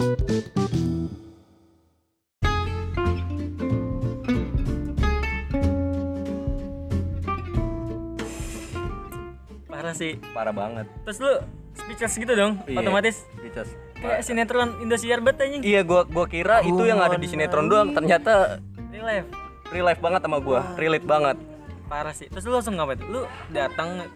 Parah sih. parah banget Terus lu speechless gitu dong, Iya. otomatis. Picas. Kayak sinetron Indosiar banget anjing. iya gua gua kira itu yang ada di sinetron doang ternyata Real life. real life banget sama gua relate banget Parah sih. Terus lu langsung ngapain? Lu datang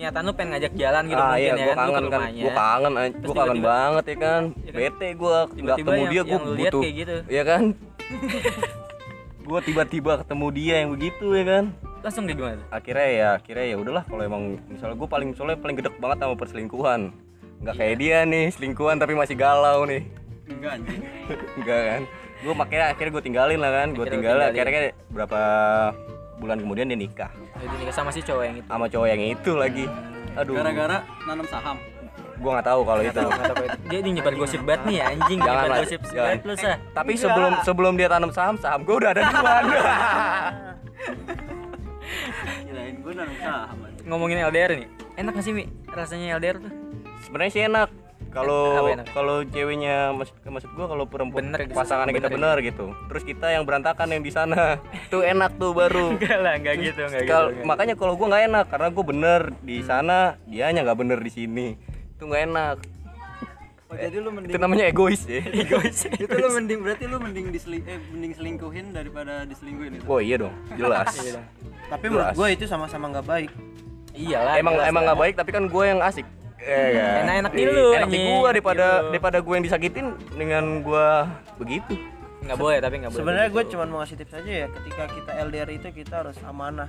niatan lu pengen ngajak jalan gitu ah mungkin iya ya gua kan, lu kangen kan. gua kangen an- Terus gua kangen banget ya kan. Iya kan? bete gua nggak ketemu yang- dia lihat butuh. kayak gitu. iya kan? Gua tiba-tiba ketemu dia yang begitu ya kan? Langsung kayak gimana? akhirnya ya akhirnya ya udahlah kalau emang misalnya gue paling soalnya paling gedek banget sama perselingkuhan. Nggak kayak Iya. dia nih selingkuhan tapi masih galau nih. Enggak anjing. Enggak kan? Gue makanya akhirnya gue tinggalin lah kan gue tinggalin. tinggalin. akhirnya berapa bulan kemudian dia nikah Jadi nikah sama si cowok yang itu. sama cowok yang itu lagi aduh gara-gara nanam saham gue nggak tahu kalau itu. Dia ini nyebar gosip banget nih anjing, Jangan nyebar lah, gosip banget lu sah. tapi sebelum sebelum dia tanam saham saham gue udah ada duluan kirain gue nanam saham Ngomongin LDR nih. Enak gak sih Mi rasanya LDR tuh? sebenarnya sih enak kalau kalau ceweknya maksud maksud gua kalau perempuan Bener gitu, pasangannya kita bener. bener gitu. Terus kita yang berantakan yang di sana. Tuh enak tuh baru. Enggak lah, enggak gitu, enggak gitu. Enggak. makanya kalau gua nggak enak karena gua bener di sana dianya nggak bener di sini. Itu nggak enak. Oh jadi lu mending itu namanya egois ya. Egois. itu lu mending berarti lu mending diseling eh mending selingkuhin daripada diselingkuhin itu? Oh iya dong. Jelas. Iya. Tapi menurut gue itu sama-sama nggak baik. Iyalah. emang jelas emang nggak baik tapi kan gua yang asik Eh, kan? Enak-enak di Iya, lu, enak di gua daripada Gitu. daripada gua yang disakitin dengan gua begitu Enggak boleh, tapi enggak boleh. Sebenarnya gue begitu. cuma mau ngasih tips aja ya. Ketika kita LDR itu kita harus amanah.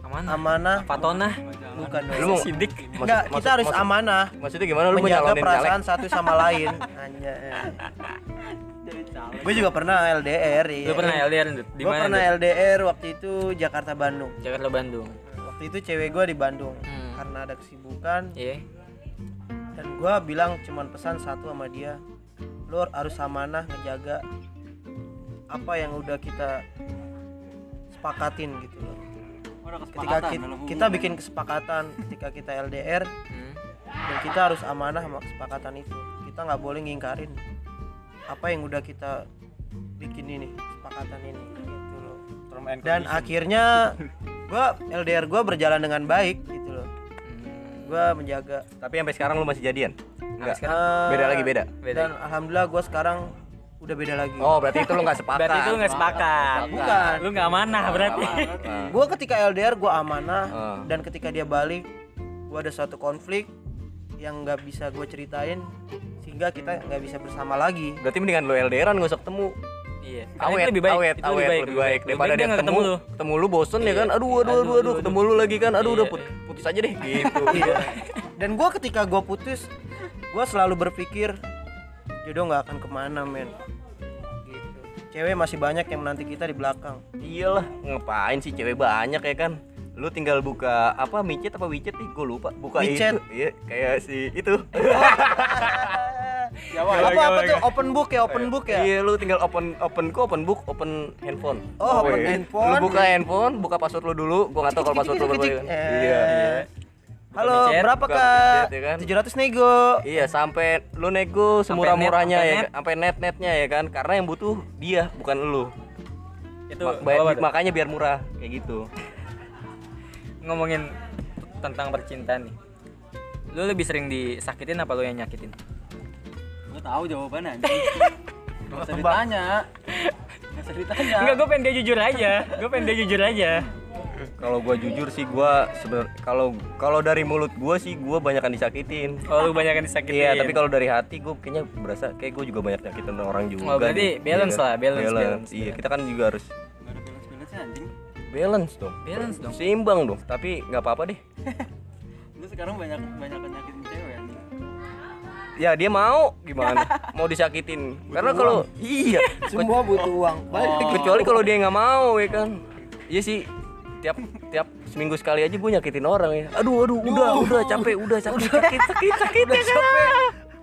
amanah. Amanah Fatona. bukan lu dong. mau Sidik. maksud- Enggak, maksud- kita harus maksud- amanah. maksudnya gimana lu menjaga perasaan satu sama lain. Hanya. Gue juga pernah LDR ya. Lu pernah LDR? Di Gue mana? pernah Dut? LDR waktu itu Jakarta Bandung. Jakarta Bandung. Waktu itu cewek gue di Bandung Hmm. karena ada kesibukan Iya. Dan gue bilang cuman pesan satu sama dia lo harus amanah ngejaga apa yang udah kita sepakatin gitu loh. Oh, ketika kita, kita bikin kesepakatan ketika kita LDR Hmm. dan kita harus amanah sama kesepakatan itu. Kita nggak boleh ngingkarin apa yang udah kita bikin ini kesepakatan ini gitu loh. Term and dan akhirnya gua LDR gua berjalan dengan baik gua menjaga tapi sampai sekarang lu masih jadian enggak sekarang? Beda lagi beda Beda. dan alhamdulillah gua sekarang udah beda lagi oh berarti itu lu nggak sepakat Berarti itu lu nggak sepakat. Bukan. Lu nggak amanah berarti. Gue ketika LDR gue amanah Ah. dan ketika dia balik gue ada suatu konflik yang nggak bisa gue ceritain sehingga kita nggak bisa bersama lagi berarti mendingan lu LDRan gak usah ketemu Iya. Karena awet itu lebih baik. awet itu awet lebih baik. lebih baik. daripada dia ketemu lu. ketemu lu bosen ya kan? Aduh aduh aduh Aduh, aduh aduh, ketemu lu lagi kan? Aduh udah Iya. put- putus aja deh. Gitu. Iya. dan gue ketika gue putus gue selalu berpikir jodoh nggak akan ke mana men. Gitu. Cewek masih banyak yang menanti kita di belakang. Iyalah ngapain sih cewek banyak ya kan? Lu tinggal buka apa micet apa wicet nih? Gue lupa. Buka Micet. itu. Iya kayak si itu Jawa apa apa tuh open book ya open book ya iya lu tinggal open open kok open book open handphone Oh, open iya. handphone. lu buka handphone buka password lu dulu gua nggak tahu kalau password lu berapa kan iya halo micet, berapa buka kak ya kan? 700 nego Iya sampai lu nego semurah-murahnya ya sampai sampai net-netnya ya kan karena yang butuh dia bukan lu. Itu Ma- apa bayar- tuh? makanya biar murah kayak gitu. ngomongin tentang percintaan nih. Lu lebih sering disakitin apa lu yang nyakitin? Gue tahu jawabannya anjing nggak usah ditanya nggak usah ditanya Enggak, gue pengen dia jujur aja. Gue pengen dia jujur aja. Kalau gua jujur sih gua sebenarnya kalau kalau dari mulut gua sih gua banyakan disakitin. Oh, lu banyak yang disakitin. Iya, tapi kalau dari hati gua kayaknya berasa kayak gua juga banyak nyakitin orang juga. Oh, berarti deh. balance Iya lah, balance, balance, Iya, balance. kita kan juga harus nggak ada balance balance anjing balance dong. balance dong. Seimbang dong. Tapi nggak apa-apa deh. lu sekarang banyak banyak nyakitin Ya dia mau. Gimana? mau disakitin. Karena kalau iya, semua butuh uang. Balik Oh. kecuali kalau dia nggak mau ya kan? Iya sih. Tiap tiap seminggu sekali aja gue nyakitin orang ya. Aduh aduh udah udah capek udah sakit sakit sakit sakit ya kan?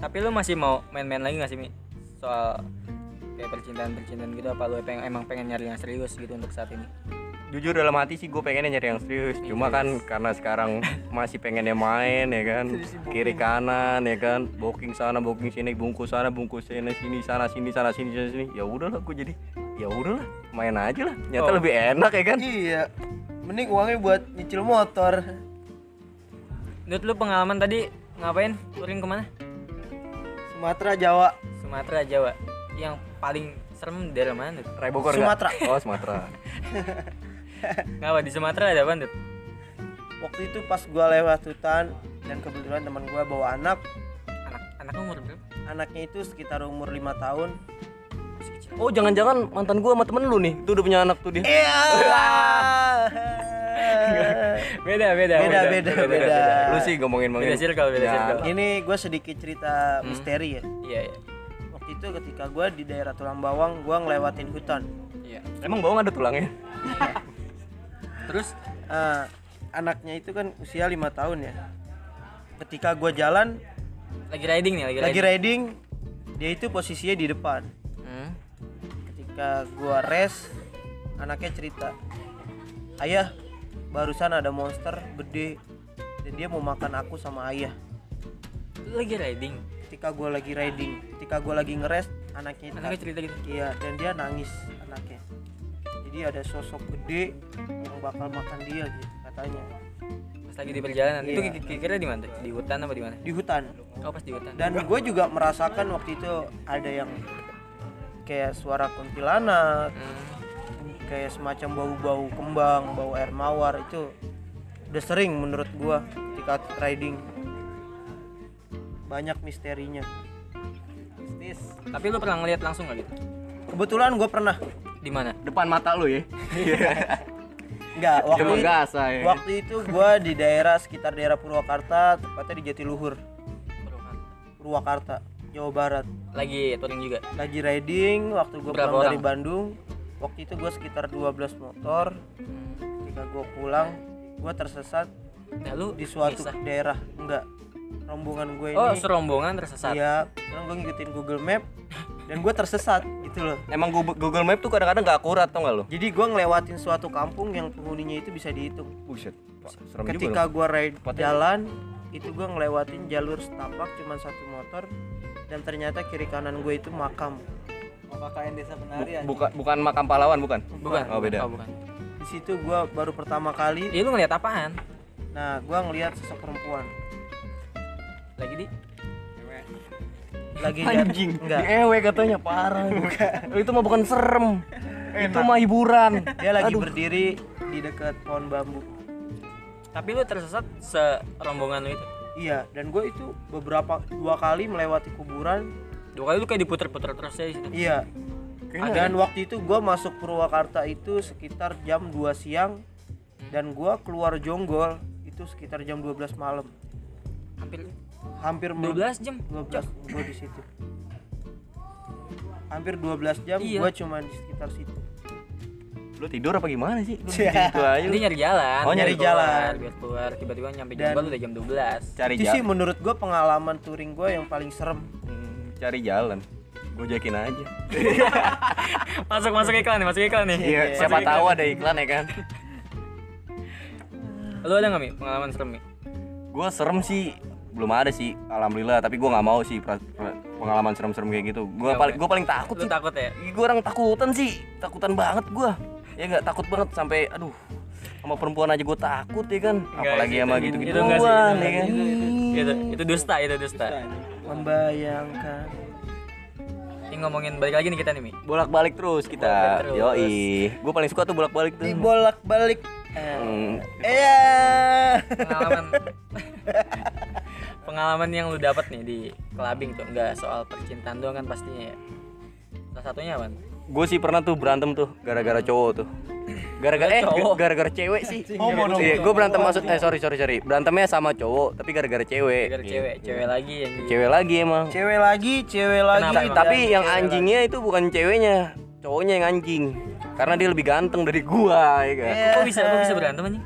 Tapi lu masih mau main-main lagi gak sih, Mi? Soal kayak percintaan-percintaan gitu apa lu pengen, emang pengen nyari yang serius gitu untuk saat ini? Jujur dalam hati sih gue pengennya nyari yang serius cuma kan karena sekarang masih pengennya main ya kan kiri kanan ya kan booking sana booking sini bungkus sana bungkus sini sini sana sini sana sini sana sini ya udahlah gue jadi ya udahlah main aja lah nyata Oh. lebih enak ya kan iya mending uangnya buat nyicil motor Dut lu pengalaman tadi ngapain? Touring ke mana? Sumatera Jawa Sumatera, Jawa. Yang paling serem daerah mana? Rai Bogor? Sumatera. oh Sumatera Ngapa di Sumatera ada apa, Dut? waktu itu pas gua lewat hutan dan kebetulan teman gua bawa anak Anak anak umur berapa? anaknya itu sekitar umur lima tahun oh jangan-jangan mantan gue sama temen lu nih itu udah punya anak tuh dia iya Beda, beda, Beda, beda, beda. lu sih ngomongin ngomongin Beda circle, beda Ya. circle. ini gue sedikit cerita misteri ya Iya, iya. waktu itu ketika gua di daerah Tulang Bawang gua ngelewatin hutan Iya. emang bawang ada tulangnya Terus Ah, anaknya itu kan usia lima tahun ya ketika gua jalan lagi riding nih, lagi, lagi riding. riding dia itu posisinya di depan Hmm. ketika gua res anaknya cerita ayah barusan ada monster gede dan dia mau makan aku sama ayah lagi riding. ketika gua lagi riding ketika gua lagi ngeres anaknya itu Anaknya cerita gitu. iya dan dia nangis anaknya jadi ada sosok gede yang bakal makan dia gitu katanya Pas lagi di perjalanan. Itu Iya. ki- kira di mana? Di hutan apa di mana? di hutan Oh, pas di hutan. dan gue juga merasakan waktu itu ada yang kayak suara kuntilanak Hmm. kayak semacam bau-bau kembang bau air mawar itu udah sering menurut gua ketika riding banyak misterinya mistis Tapi lu pernah ngeliat langsung gak gitu? kebetulan gue pernah Di mana? depan mata lu ya Enggak, waktu Emang itu, gasa ya waktu itu gua di daerah sekitar daerah Purwakarta, tepatnya di Jatiluhur, Purwakarta, Jawa Barat. Lagi touring juga. Lagi riding waktu gua Berapa pulang dari orang? Bandung. Waktu itu gua sekitar 12 motor. Ketika gua pulang, gua tersesat Nah, lu di suatu bisa. daerah. Enggak. Rombongan gue ini. Oh, serombongan tersesat. Iya, gue ngikutin Google Map dan gue tersesat gitu loh. emang Google, Map tuh kadang-kadang gak akurat tau gak lu Jadi gue ngelewatin suatu kampung yang penghuninya itu bisa dihitung. buset Pak, serem Ketika juga gue ride jalan, itu gue ngelewatin jalur setapak cuma satu motor dan ternyata kiri kanan gue itu makam. Apakah yang desa penari anjing? bukan bukan makam pahlawan bukan Bukan. Oh, beda. Oh, bukan. Di situ gue baru pertama kali. Iya, lu ngeliat apaan? Nah, gue ngelihat sosok perempuan Lagi di lagi anjing enggak. di ewe katanya parah itu mah bukan serem itu mah hiburan Dia lagi Aduh. berdiri di dekat pohon bambu. Tapi lu tersesat serombongan lu itu. Iya, dan gue itu beberapa dua kali melewati kuburan. Dua kali lu kayak diputer-puter terus ya situ. Iya. Kayaknya Dan waktu itu gue masuk Purwakarta itu sekitar jam 2 siang dan gue keluar Jonggol itu sekitar jam 12 malam. Hampir Hampir mel- 12 jam. 12 gue di situ. Hampir 12 jam Iya. gue cuma di sekitar situ. lu tidur apa gimana sih lu gitu aja Ini lu. nyari jalan. Oh, nyari keluar, jalan. Biar keluar tiba-tiba nyampe Dan- Jombang udah jam 12. cari itu sih jalan menurut gue pengalaman touring gue yang paling serem. Hmm, cari jalan gojekin aja masuk masuk iklan nih, masuk iklan nih. iya Masuk siapa iklan. tahu ada iklan ya kan Lu ada nggak Mi pengalaman serem Mi? gua serem sih belum ada sih alhamdulillah tapi gua nggak mau sih pra- pra- pengalaman serem-serem kayak gitu gua Nggak paling mau gua paling takut Lu sih takut ya? Ih, gua orang takutan sih takutan banget gua ya nggak takut banget sampai aduh sama perempuan aja gua takut ya kan Enggak apalagi sama itu- gitu itu gituan enggak sih, itu ya kan Itu itu dusta, itu dusta. Membayangkan Ini ngomongin balik lagi nih kita nih Mi. bolak-balik terus kita Bolak-balik terus. yoi gua paling suka tuh bolak-balik tuh dibolak-balik. Eh, Hmm. Iya. Pengalaman pengalaman yang lu dapat nih di clubbing tuh enggak soal percintaan doang kan pastinya ya. Salah satunya apa? gue sih pernah tuh berantem tuh gara-gara cowok tuh gara-gara eh gara-gara cewek sih dong. iya gue berantem maksud eh sorry sorry sorry berantemnya sama cowok tapi gara-gara cewek Gara cewek, cewek lagi yang di- cewek lagi emang Cewek lagi, cewek lagi. Kenapa emang? tapi yang cewek anjingnya itu bukan ceweknya cowoknya yang anjing karena dia lebih ganteng dari gua ya kan Iya. Kok bisa kok bisa berantem anjing?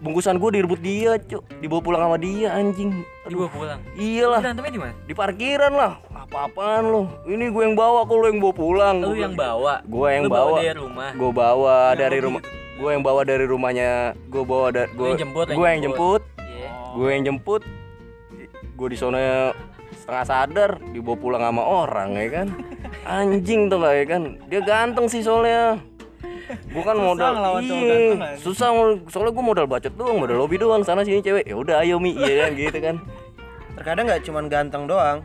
Bungkusan gua direbut dia cuk. Dibawa pulang sama dia anjing. Dibawa pulang. iyalah. Berantemnya di mana? di parkiran lah. Apa-apaan lo ini gue yang bawa kok lo yang bawa pulang? Lu Gua yang bawa. gua yang Lu bawa dari rumah. gue bawa dari rumah gitu. gue yang bawa dari rumahnya. Gue bawa da, gue yang jemput, gue yang jemput. Iya. gue yang jemput. Gue di sana setengah sadar dibawa pulang sama orang ya kan? Anjing tuh gak ya kan? Dia ganteng sih soalnya bukan modal ngelawan cowok iya ganteng, anjing. susah soalnya gue modal bacot doang modal lobby doang sana sini cewek. Ya udah ayo mi. Iya kan gitu kan. Terkadang nggak cuman ganteng doang.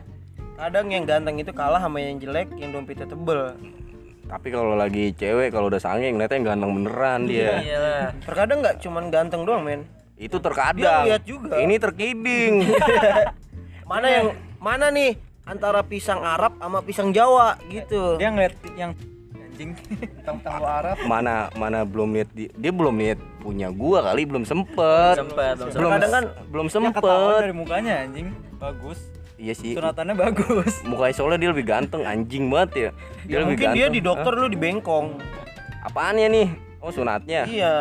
Kadang yang ganteng itu kalah sama yang jelek yang dompetnya tebel. Tapi kalau lagi cewek kalau udah sanging ternyata yang ganteng beneran dia. Iyalah. terkadang nggak cuman ganteng doang men. Itu terkadang. Dia lihat juga. ini terkiding. Mana yang mana nih antara pisang Arab sama pisang Jawa gitu. Dia ngeliat yang anjing. Tentang Arab. mana mana belum di- dia belum lihat punya gua kali belum sempet. Sempet, belum belum Kadang kan belum ketahuan sempet. dari mukanya anjing. Bagus. iya sih. Sunatannya bagus. mukanya soalnya dia lebih ganteng anjing banget ya. Dia ya lebih mungkin dia ganteng. di dokter lu di bengkong. Apaan ya nih? Oh sunatnya. Iya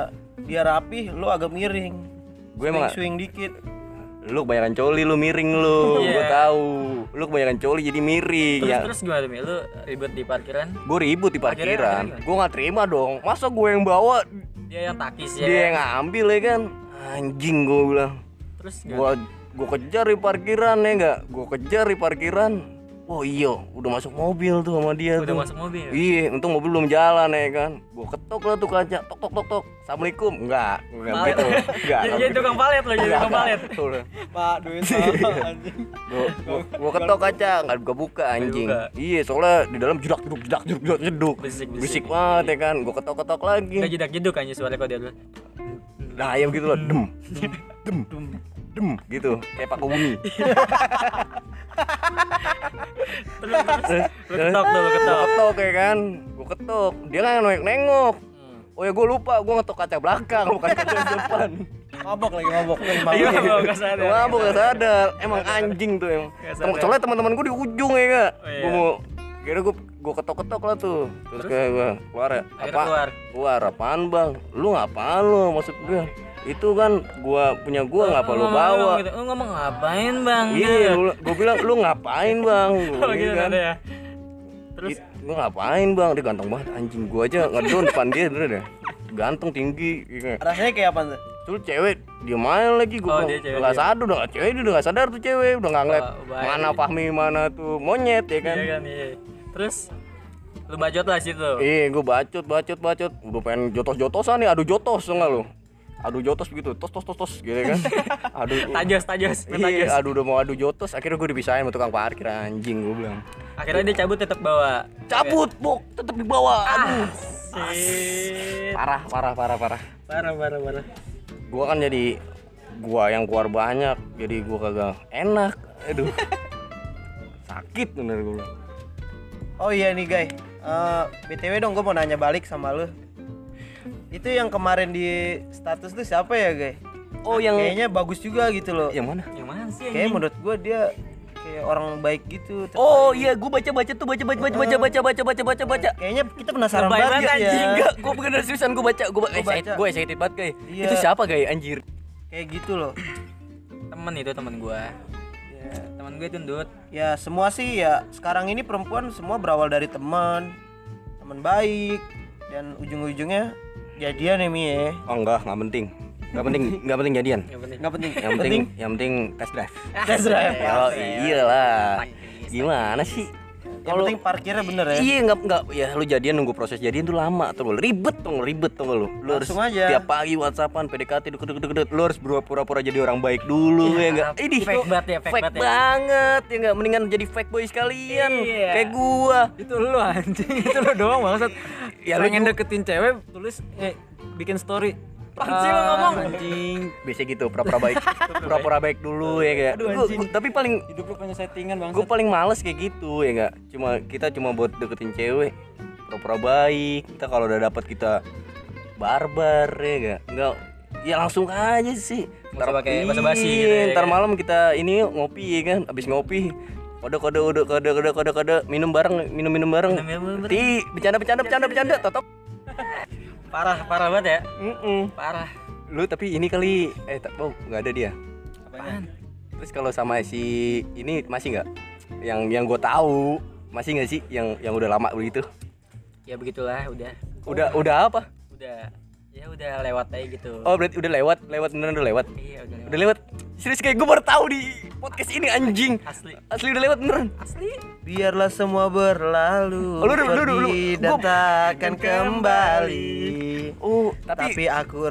dia rapi lu agak miring. Gue emang swing dikit. Lu kebanyakan coli lu miring lu. Iya. gue tahu lu kebanyakan coli jadi miring Terus ya. terus gimana Mi? Lu ribet di parkiran? gue ribut di parkiran gue nggak terima dong. Masa gue yang bawa? Dia yang takis ya. dia yang ngambil ya kan? Anjing gue bilang. Terus gua gua kejar di parkiran ya enggak gua kejar di parkiran oh iya udah masuk mobil tuh sama dia udah tuh. masuk mobil. iya untung mobil belum jalan ya kan. Gua ketok lah tuh kaca tok tok tok tok. Assalamualaikum. Enggak enggak gitu. Enggak Jadi jadi tukang palet lo, jadi tukang palet. Pak, duit sama anjing. gua, gua, gua ketok kaca nggak buka buka anjing. iya soalnya di dalam jedak jeduk jedak jeduk jedak jeduk. Bisik, bisik. bisik banget ya kan. Gua ketok ketok lagi. Udah jedak jeduk aja suara kau dia dulu. nah ayam gitu loh dem. Dem. Dem gitu. Kayak pak bumi Terus? Terus? Ketok tuh, lu Gua ketok. ketok ya kan? Gua ketok. Dia kan nengok nengok Oh ya gue lupa. Gue ngetok kaca belakang Bukan kaca depan. Mabok lagi mabok. Iya, mau gak sadar. Wah gak sadar. Emang anjing tuh emang. Nggak Tem- sadar. Soalnya teman-teman gue di ujung ya kak. Oh, iya. Gue mau Kira gue gue ketok-ketok lah tuh. Terus, kayak gue keluar ya? Akhirnya keluar. Keluar apaan bang? Lu ngapaan lu? Maksud gue Itu kan gua punya gua ngapa lu Ngomong- bawa gitu. Lu ngomong ngapain, Bang? Iya gue bilang lu ngapain bang Gua Oh gitu kan. ada ya. Terus It- gua ngapain bang dia ganteng banget anjing gua aja ngedon depan dia bener deh ganteng tinggi gitu. rasanya kayak apa tuh Terus cewek dia main lagi Oh, gua dia cewek nggak dia. sadar udah nggak cewek dia udah nggak sadar tuh cewek udah nggak ngeliat Oh, mana Fahmi mana tuh monyet ya kan Iya kan, iya. Terus lu bacot lah situ. Iya, gue bacot, bacot, bacot. Udah pengen jotos-jotosan nih, adu jotos enggak lu? Adu jotos begitu, tos tos tos tos gitu kan. Adu Tajos, tajos. Iya, adu udah mau adu jotos, akhirnya gue dipisahin sama tukang parkir anjing gue bilang. Akhirnya dia cabut tetap bawa. Cabut, bok, tetap di bawah. Aduh. Parah, parah, parah, parah. Parah, parah, parah. Gua kan jadi gua yang keluar banyak, jadi gua kagak enak. Aduh. Sakit bener gue bilang. oh iya nih guys Eh, btw dong gue mau nanya balik sama lu itu yang kemarin di status tuh siapa ya guys Oh, yang kayaknya bagus juga gitu loh yang mana? Yang mana sih? kayak menurut gue dia kayak orang baik gitu Oh iya, gua baca baca tuh baca baca baca baca baca baca baca baca baca. kayaknya kita penasaran banget banget, ya anjing. Enggak, gua bener seriusan gua baca, gua, Gua excited, baca. gua excited banget guys. Iya. Itu siapa guys anjir? kayak gitu loh Temen itu temen gua. Ya, temen gue itu ndut. ya semua sih ya sekarang ini perempuan semua berawal dari teman teman baik dan ujung-ujungnya jadian ya Mi ya Oh enggak, enggak penting. Enggak penting, enggak penting jadian. Yang penting. nggak penting Yang penting, yang penting test drive. Test drive. Oh iyalah. Gimana sih? Yang penting parkirnya bener ya Iya enggak enggak ya lu jadian nunggu proses jadian tuh lama tuh lu ribet tuh ribet tuh lu. Lu harus aja. tiap pagi WhatsAppan PDKT deket deket deket lu harus pura-pura jadi orang baik dulu ya enggak. Ini fake banget ya, fake fake banget ya. banget ya enggak mendingan jadi fake boy sekalian Iya. kayak gua. Itu lu anjing, itu lu doang maksud. Ya, lu deketin cewek, tulis eh bikin story. Lu ngomong? Anjing. Biasa gitu pura-pura baik. pura-pura baik dulu ya kayak. Aduh, Gua- anjing. gua- tapi paling Hidup lu punya settingan bang. gue paling males kayak gitu ya enggak cuma kita cuma buat deketin cewek pura-pura baik kita kalau udah dapat kita barbar ya enggak enggak ya langsung aja sih usah pakai Iya, basa-basi gitu ya, ntar kan? malam kita ini ngopi ya kan abis ngopi kode kode kode kode kode kode kode minum bareng minum minum bareng Minum, minum, minum. ti bercanda bercanda bercanda bercanda totok Parah, parah banget ya. Mm-mm. Parah. lu tapi ini kali eh tak oh nggak ada dia Apaan? Terus kalau sama si ini masih nggak? Yang yang gue tahu masih nggak sih yang yang udah lama begitu? Ya begitulah, udah. Udah udah apa? Udah. Ya udah lewat aja gitu Oh berarti udah lewat, lewat beneran udah lewat. iya udah lewat Udah lewat. Serius kayak gue baru tahu di podcast ini anjing. asli Asli udah lewat beneran. asli Biarlah semua berlalu Oh, lu lu lu- gua- dan takkan kembali Oh, Tapi, tapi, aku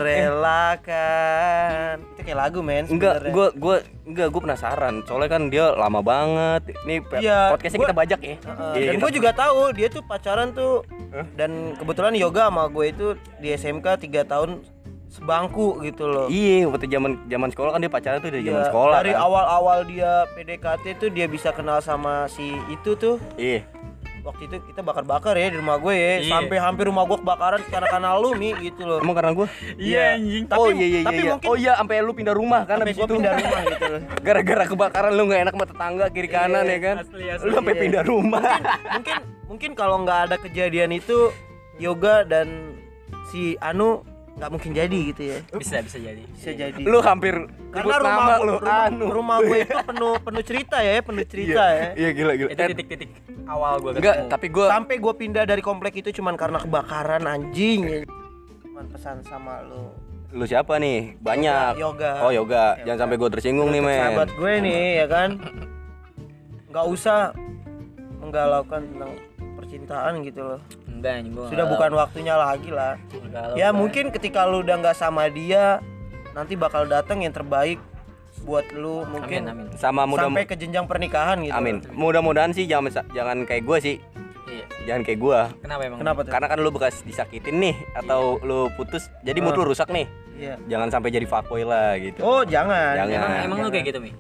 relakan Itu kayak lagu men enggak, gua gua enggak gua penasaran. Soalnya kan dia lama banget. Nih Iya, podcastnya gua- kita bajak ya. Heeh, Iya, dan kita- gue juga tahu dia tuh pacaran tuh dan kebetulan yoga sama gue itu di SMK 3 tahun sebangku gitu loh. Iya, waktu zaman zaman sekolah kan dia pacaran tuh dari zaman Iya, sekolah dari kan. awal-awal dia PDKT tuh dia bisa kenal sama si itu tuh Iya. Waktu itu kita bakar-bakar ya di rumah gue ya Iya. sampai hampir rumah gue kebakaran karena karena lu mi gitu loh Emang karena gua? Iya. anjing Tapi- oh iya iya tapi iya. mungkin- oh iya sampai lu pindah rumah kan sampai gue itu. pindah rumah gitu loh Gara-gara kebakaran lu nggak enak sama tetangga kiri kanan ya kan. asli, asli. Lu sampai Iya. pindah rumah. mungkin mungkin kalau nggak ada kejadian itu yoga dan si Anu nggak mungkin jadi gitu ya. Bisa bisa jadi. Bisa jadi. Lu hampir karena rumah nama lu. rumah, anu. rumah gue itu penuh penuh cerita ya penuh cerita ya. Iya gila gila. itu titik-titik awal gua Enggak, ketemu. tapi gua sampai gue pindah dari komplek itu cuman karena kebakaran anjing. Cuman pesan sama lu. Lu siapa nih? Banyak. yoga. Oh yoga, jangan sampai gua tersinggung nih men. sahabat gue nih ya kan? Nggak usah menggalaukan tentang percintaan gitu loh anjing gua sudah bukan waktunya lagi lah enggak ya mungkin ketika lu udah nggak sama dia nanti bakal datang yang terbaik buat lu amin mungkin amin Sama mudah sampai ke jenjang pernikahan gitu Amin. Mudah-mudahan sih jangan jangan kayak gua sih. iya Jangan kayak gua. kenapa emang kenapa tuh Karena kan lu bekas disakitin nih atau lu putus jadi mood lu rusak nih. iya Jangan sampai jadi fuckboy lah gitu. oh jangan Jangan. emang emang lu kayak gitu mi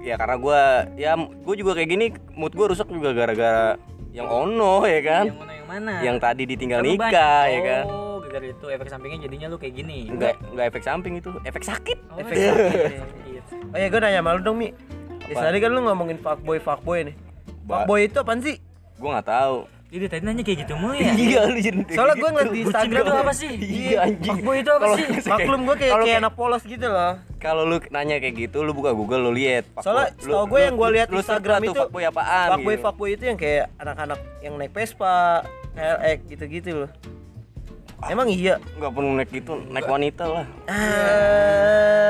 Ya karena gua ya gua juga kayak gini mood gua rusak juga gara-gara yang ono ya kan. yang mana yang mana Yang tadi ditinggal Kan lu nikah banyak- ya kan. oh gara itu efek sampingnya jadinya lu kayak gini Enggak enggak efek samping itu, efek sakit. Oh, Efek iya. samping. Iya. oh ya gue nanya sama lu dong mi Di tadi kan lu ngomongin fuckboy fuckboy nih Ba- fuckboy itu apaan sih Gua nggak tahu. Jadi tadi nanya kayak gitu mulu ya Iya lu jadi soalnya gue ngeliat di Instagram itu apa sih? Iya anjing. Fuckboy itu apa sih? maklum gue kayak kayak anak polos gitu loh Kalau lu nanya kayak gitu, lu buka Google lu lihat. Soalnya setahu gue yang gue lihat lu Instagram itu tuh fuckboy apaan. fuckboy gitu. fuckboy itu yang kayak anak-anak yang naik Vespa LX gitu-gitu loh emang iya Enggak perlu naik gitu, naik wanita lah. Ah,